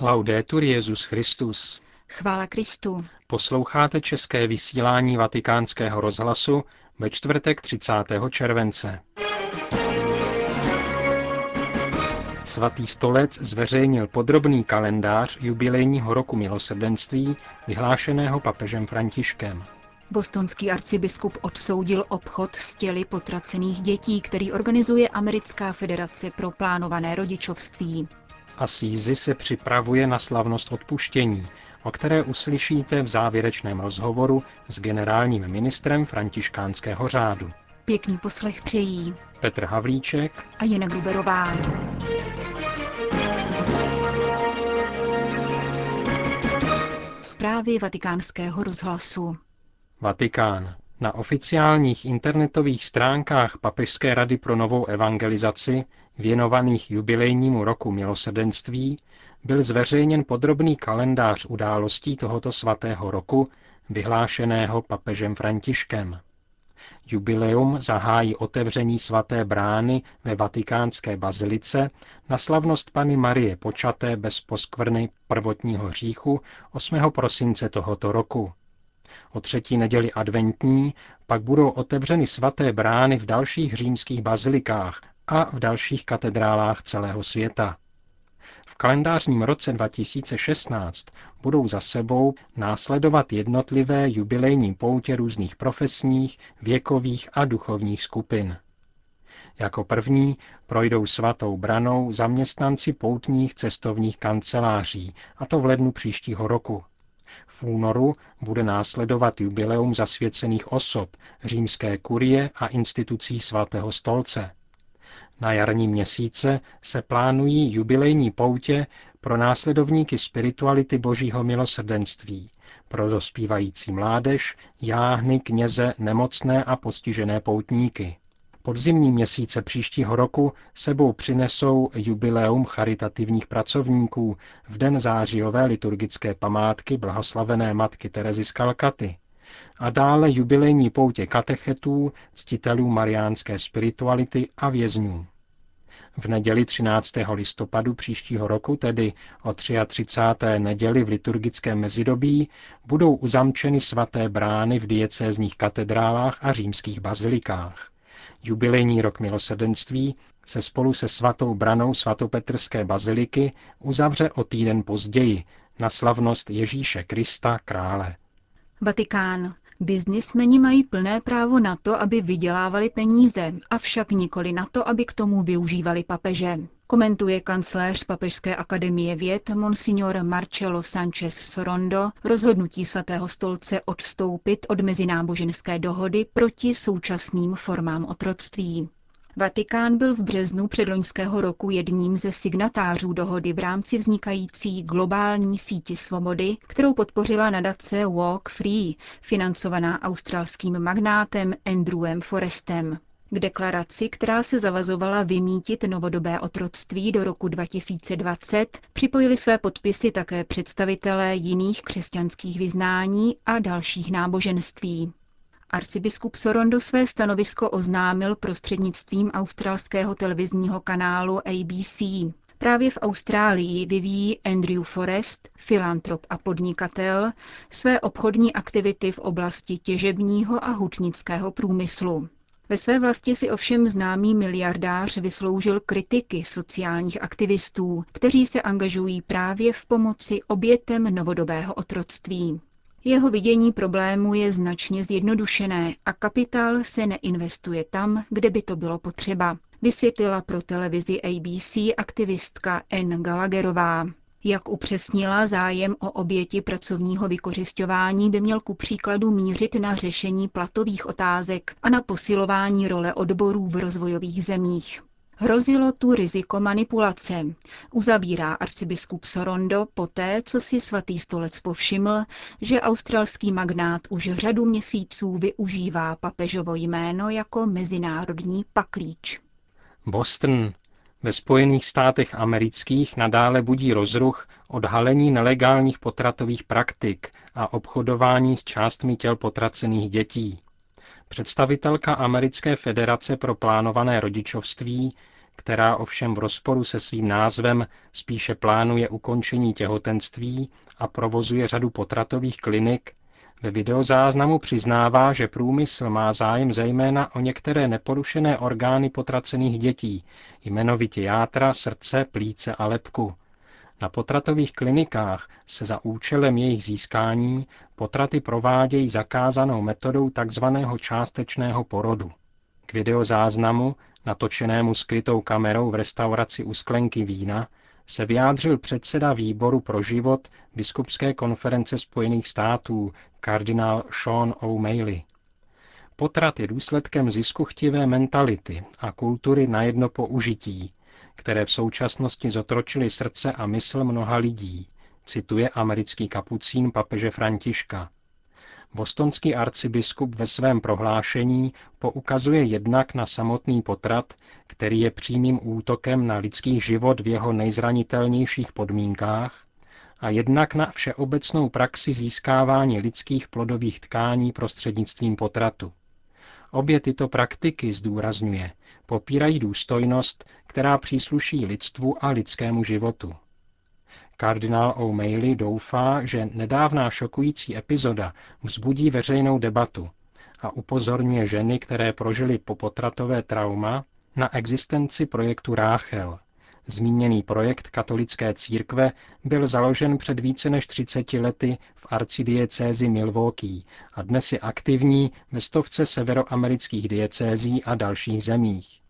Laudetur Jezus Christus. Chvála Kristu. Posloucháte české vysílání Vatikánského rozhlasu ve čtvrtek 30. července. Svatý stolec zveřejnil podrobný kalendář jubilejního roku milosrdenství vyhlášeného papežem Františkem. Bostonský arcibiskup odsoudil obchod s těly potracených dětí, který organizuje Americká federace pro plánované rodičovství. Asízy se připravuje na slavnost odpuštění, o které uslyšíte v závěrečném rozhovoru s generálním ministrem františkánského řádu. Pěkný poslech přejí Petr Havlíček a Jana Gruberová. Zprávy vatikánského rozhlasu. Vatikán. Na oficiálních internetových stránkách Papežské rady pro novou evangelizaci, věnovaných jubilejnímu roku milosrdenství, byl zveřejněn podrobný kalendář událostí tohoto svatého roku, vyhlášeného papežem Františkem. Jubileum zahájí otevření svaté brány ve vatikánské bazilice na slavnost Pany Marie počaté bez poskvrny prvotního hříchu 8. prosince tohoto roku. O třetí neděli adventní pak budou otevřeny svaté brány v dalších římských bazilikách a v dalších katedrálách celého světa. V kalendářním roce 2016 budou za sebou následovat jednotlivé jubilejní poutě různých profesních, věkových a duchovních skupin. Jako první projdou svatou branou zaměstnanci poutních cestovních kanceláří, a to v lednu příštího roku. V únoru bude následovat jubileum zasvěcených osob, římské kurie a institucí svatého stolce. Na jarní měsíce se plánují jubilejní poutě pro následovníky spirituality božího milosrdenství, pro dospívající mládež, jáhny, kněze, nemocné a postižené poutníky. Podzimní měsíce příštího roku sebou přinesou jubileum charitativních pracovníků v den zářijové liturgické památky blahoslavené matky Terezy z Kalkaty a dále jubilejní poutě katechetů, ctitelů mariánské spirituality a vězňů. V neděli 13. listopadu příštího roku, tedy o 33. neděli v liturgickém mezidobí, budou uzamčeny svaté brány v diecézních katedrálách a římských bazilikách. Jubilejní rok milosrdenství se spolu se svatou branou svatopetrské baziliky uzavře o týden později na slavnost Ježíše Krista krále. Vatikán. Biznismeni mají plné právo na to, aby vydělávali peníze, avšak nikoli na to, aby k tomu využívali papeže. Komentuje kancléř Papežské akademie věd Monsignor Marcelo Sanchez Sorondo rozhodnutí svatého stolce odstoupit od mezináboženské dohody proti současným formám otroctví. Vatikán byl v březnu předloňského roku jedním ze signatářů dohody v rámci vznikající globální síti svobody, kterou podpořila nadace Walk Free, financovaná australským magnátem Andrewem Forestem. K deklaraci, která se zavazovala vymítit novodobé otroctví do roku 2020, připojili své podpisy také představitelé jiných křesťanských vyznání a dalších náboženství. Arcibiskup Sorondo své stanovisko oznámil prostřednictvím australského televizního kanálu ABC. Právě v Austrálii vyvíjí Andrew Forrest, filantrop a podnikatel, své obchodní aktivity v oblasti těžebního a hutnického průmyslu. Ve své vlasti si ovšem známý miliardář vysloužil kritiky sociálních aktivistů, kteří se angažují právě v pomoci obětem novodobého otroctví. Jeho vidění problému je značně zjednodušené a kapitál se neinvestuje tam, kde by to bylo potřeba, vysvětlila pro televizi ABC aktivistka N. Gallagherová. Jak upřesnila, zájem o oběti pracovního vykořišťování by měl ku příkladu mířit na řešení platových otázek a na posilování role odborů v rozvojových zemích. Hrozilo tu riziko manipulace, uzavírá arcibiskup Sorondo poté, co si svatý stolec povšiml, že australský magnát už řadu měsíců využívá papežovo jméno jako mezinárodní paklíč. Boston. Ve Spojených státech amerických nadále budí rozruch odhalení nelegálních potratových praktik a obchodování s částmi těl potracených dětí. Představitelka Americké federace pro plánované rodičovství která ovšem v rozporu se svým názvem spíše plánuje ukončení těhotenství a provozuje řadu potratových klinik, ve videozáznamu přiznává, že průmysl má zájem zejména o některé neporušené orgány potracených dětí, jmenovitě játra, srdce, plíce a lepku. Na potratových klinikách se za účelem jejich získání potraty provádějí zakázanou metodou tzv. částečného porodu. K videozáznamu, natočenému skrytou kamerou v restauraci u sklenky vína, se vyjádřil předseda výboru pro život Biskupské konference Spojených států, kardinál Sean O'Malley. Potrat je důsledkem ziskuchtivé mentality a kultury na jedno použití, které v současnosti zotročily srdce a mysl mnoha lidí, cituje americký kapucín papeže Františka. Bostonský arcibiskup ve svém prohlášení poukazuje jednak na samotný potrat, který je přímým útokem na lidský život v jeho nejzranitelnějších podmínkách, a jednak na všeobecnou praxi získávání lidských plodových tkání prostřednictvím potratu. Obě tyto praktiky, zdůrazňuje, popírají důstojnost, která přísluší lidstvu a lidskému životu. Kardinál O'Malley doufá, že nedávná šokující epizoda vzbudí veřejnou debatu a upozorňuje ženy, které prožily popotratové trauma, na existenci projektu Ráchel. Zmíněný projekt katolické církve byl založen před více než 30 lety v arcidiecézi Milwaukee a dnes je aktivní ve stovce severoamerických diecézí a dalších zemích.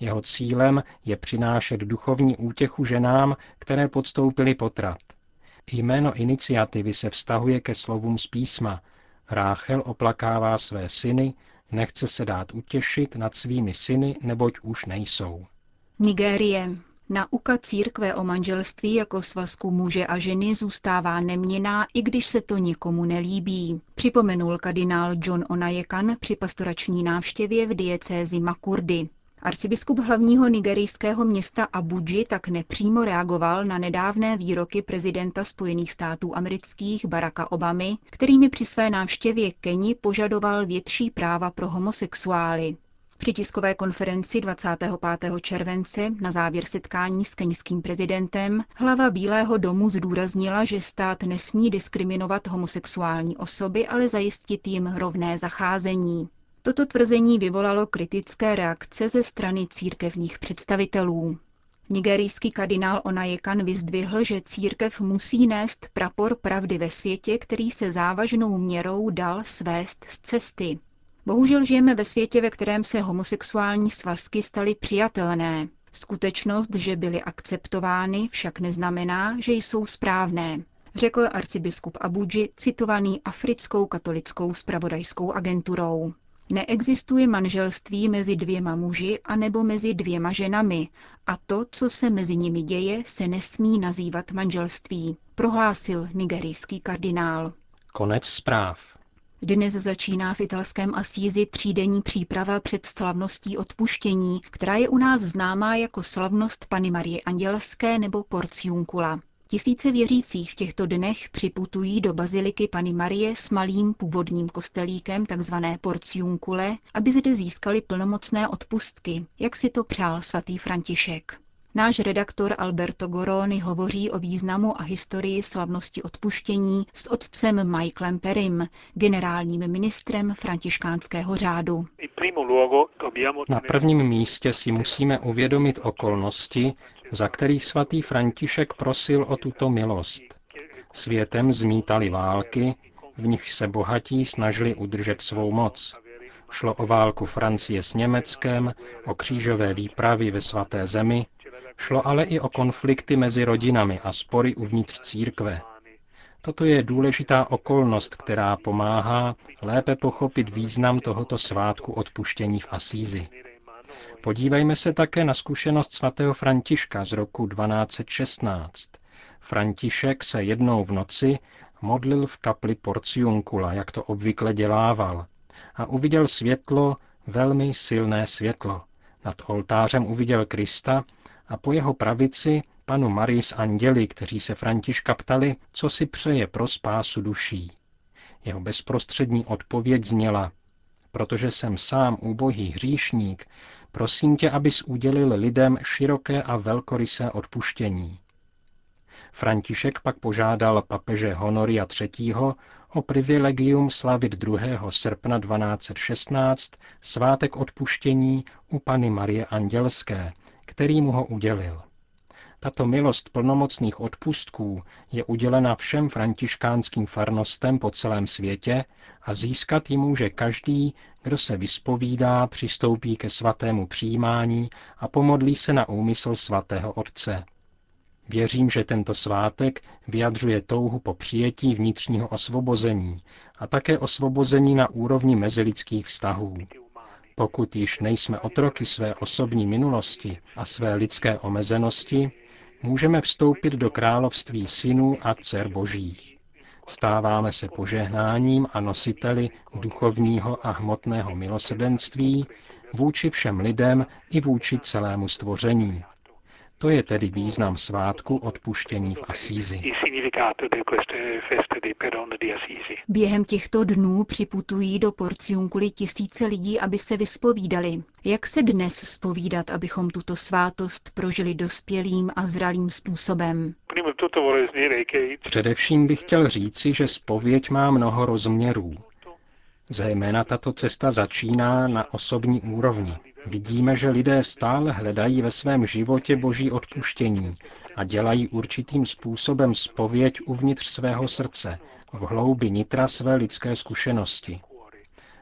Jeho cílem je přinášet duchovní útěchu ženám, které podstoupily potrat. Jméno iniciativy se vztahuje ke slovům z písma. Ráchel oplakává své syny, nechce se dát utěšit nad svými syny, neboť už nejsou. Nigérie. Nauka církve o manželství jako svazku muže a ženy zůstává neměná, i když se to nikomu nelíbí, připomenul kardinál John Onajekan při pastorační návštěvě v diecézi Makurdy. Arcibiskup hlavního nigerijského města Abuji tak nepřímo reagoval na nedávné výroky prezidenta Spojených států amerických Baracka Obamy, kterými při své návštěvě Keni požadoval větší práva pro homosexuály. Při tiskové konferenci 25. července na závěr setkání s keňským prezidentem hlava Bílého domu zdůraznila, že stát nesmí diskriminovat homosexuální osoby, ale zajistit jim rovné zacházení. Toto tvrzení vyvolalo kritické reakce ze strany církevních představitelů. Nigerijský kardinál Onajekan vyzdvihl, že církev musí nést prapor pravdy ve světě, který se závažnou měrou dal svést z cesty. Bohužel žijeme ve světě, ve kterém se homosexuální svazky staly přijatelné. Skutečnost, že byly akceptovány, však neznamená, že jsou správné, řekl arcibiskup Abuji, citovaný africkou katolickou spravodajskou agenturou. Neexistuje manželství mezi dvěma muži anebo mezi dvěma ženami a to, co se mezi nimi děje, se nesmí nazývat manželství, prohlásil nigerijský kardinál. Konec zpráv. Dnes začíná v italském Asízi třídenní příprava před slavností odpuštění, která je u nás známá jako slavnost Pany Marie Andělské nebo Porciunkula. Tisíce věřících v těchto dnech připutují do baziliky Pany Marie s malým původním kostelíkem tzv. porciunkule, aby zde získali plnomocné odpustky, jak si to přál svatý František. Náš redaktor Alberto Goroni hovoří o významu a historii slavnosti odpuštění s otcem Michaelem Perim, generálním ministrem františkánského řádu. Na prvním místě si musíme uvědomit okolnosti, za kterých svatý František prosil o tuto milost. Světem zmítali války, v nich se bohatí snažili udržet svou moc. Šlo o válku Francie s Německem, o křížové výpravy ve svaté zemi, šlo ale i o konflikty mezi rodinami a spory uvnitř církve. Toto je důležitá okolnost, která pomáhá lépe pochopit význam tohoto svátku odpuštění v Asízi. Podívejme se také na zkušenost svatého Františka z roku 1216. František se jednou v noci modlil v kapli Porciunkula, jak to obvykle dělával, a uviděl světlo, velmi silné světlo. Nad oltářem uviděl Krista a po jeho pravici panu Marii s anděli, kteří se Františka ptali, co si přeje pro spásu duší. Jeho bezprostřední odpověď zněla, protože jsem sám úbohý hříšník, prosím tě, abys udělil lidem široké a velkorysé odpuštění. František pak požádal papeže Honoria III. o privilegium slavit 2. srpna 1216 svátek odpuštění u Pany Marie Andělské, který mu ho udělil. Tato milost plnomocných odpustků je udělena všem františkánským farnostem po celém světě a získat ji může každý, kdo se vyspovídá, přistoupí ke svatému přijímání a pomodlí se na úmysl svatého Otce. Věřím, že tento svátek vyjadřuje touhu po přijetí vnitřního osvobození a také osvobození na úrovni mezilidských vztahů. Pokud již nejsme otroky své osobní minulosti a své lidské omezenosti, můžeme vstoupit do království synů a dcer božích. Stáváme se požehnáním a nositeli duchovního a hmotného milosrdenství vůči všem lidem i vůči celému stvoření. To je tedy význam svátku odpuštění v Asízi. Během těchto dnů připutují do Porciunkuli tisíce lidí, aby se vyspovídali. Jak se dnes spovídat, abychom tuto svátost prožili dospělým a zralým způsobem? Především bych chtěl říci, že spověď má mnoho rozměrů. Zejména tato cesta začíná na osobní úrovni. Vidíme, že lidé stále hledají ve svém životě boží odpuštění a dělají určitým způsobem spověď uvnitř svého srdce, v hloubi nitra své lidské zkušenosti.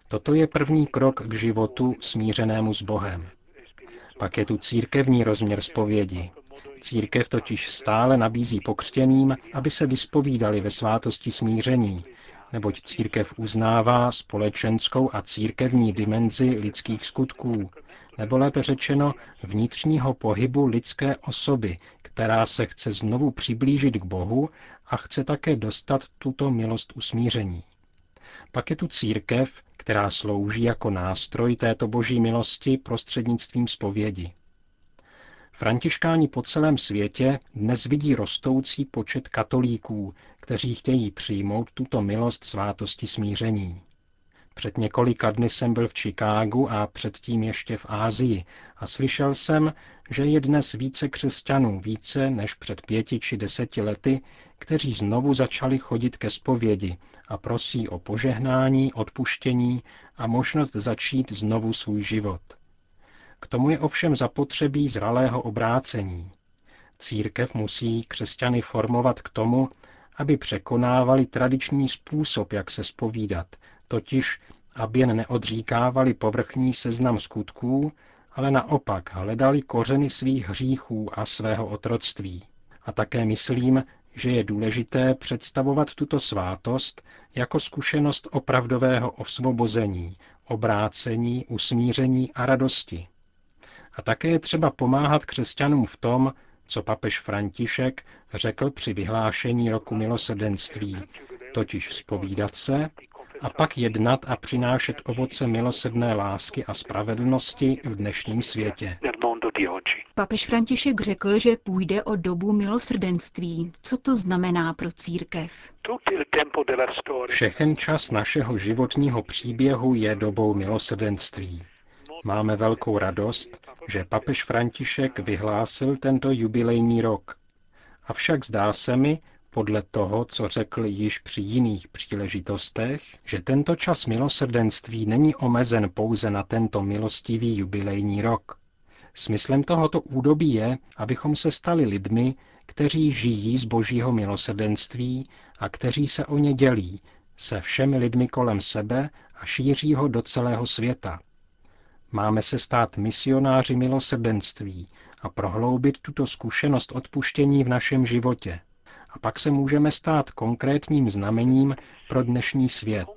Toto je první krok k životu smířenému s Bohem. Pak je tu církevní rozměr spovědi. Církev totiž stále nabízí pokřtěným, aby se vyspovídali ve svátosti smíření, neboť církev uznává společenskou a církevní dimenzi lidských skutků, nebo lépe řečeno vnitřního pohybu lidské osoby, která se chce znovu přiblížit k Bohu a chce také dostat tuto milost usmíření. Pak je tu církev, která slouží jako nástroj této boží milosti prostřednictvím zpovědi. Františkáni po celém světě dnes vidí rostoucí počet katolíků, kteří chtějí přijmout tuto milost svátosti smíření. Před několika dny jsem byl v Chicagu a předtím ještě v Ázii a slyšel jsem, že je dnes více křesťanů, více než před pěti či deseti lety, kteří znovu začali chodit ke zpovědi a prosí o požehnání, odpuštění a možnost začít znovu svůj život. K tomu je ovšem zapotřebí zralého obrácení. Církev musí křesťany formovat k tomu, aby překonávali tradiční způsob, jak se spovídat, totiž aby jen neodříkávali povrchní seznam skutků, ale naopak hledali kořeny svých hříchů a svého otroctví. A také myslím, že je důležité představovat tuto svátost jako zkušenost opravdového osvobození, obrácení, usmíření a radosti. A také je třeba pomáhat křesťanům v tom, co papež František řekl při vyhlášení roku milosrdenství, totiž spovídat se a pak jednat a přinášet ovoce milosedné lásky a spravedlnosti v dnešním světě. Papež František řekl, že půjde o dobu milosrdenství. Co to znamená pro církev? Všechen čas našeho životního příběhu je dobou milosrdenství. Máme velkou radost, že papež František vyhlásil tento jubilejní rok. Avšak zdá se mi, podle toho, co řekl již při jiných příležitostech, že tento čas milosrdenství není omezen pouze na tento milostivý jubilejní rok. Smyslem tohoto údobí je, abychom se stali lidmi, kteří žijí z božího milosrdenství a kteří se o ně dělí se všemi lidmi kolem sebe a šíří ho do celého světa. Máme se stát misionáři milosrdenství a prohloubit tuto zkušenost odpuštění v našem životě. A pak se můžeme stát konkrétním znamením pro dnešní svět,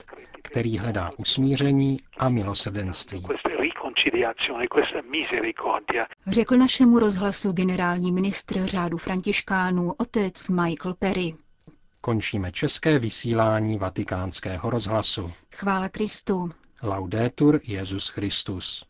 který hledá usmíření a milosrdenství. Řekl našemu rozhlasu generální ministr řádu františkánů otec Michael Perry. Končíme české vysílání vatikánského rozhlasu. Chvála Kristu. Laudetur Jezus Christus.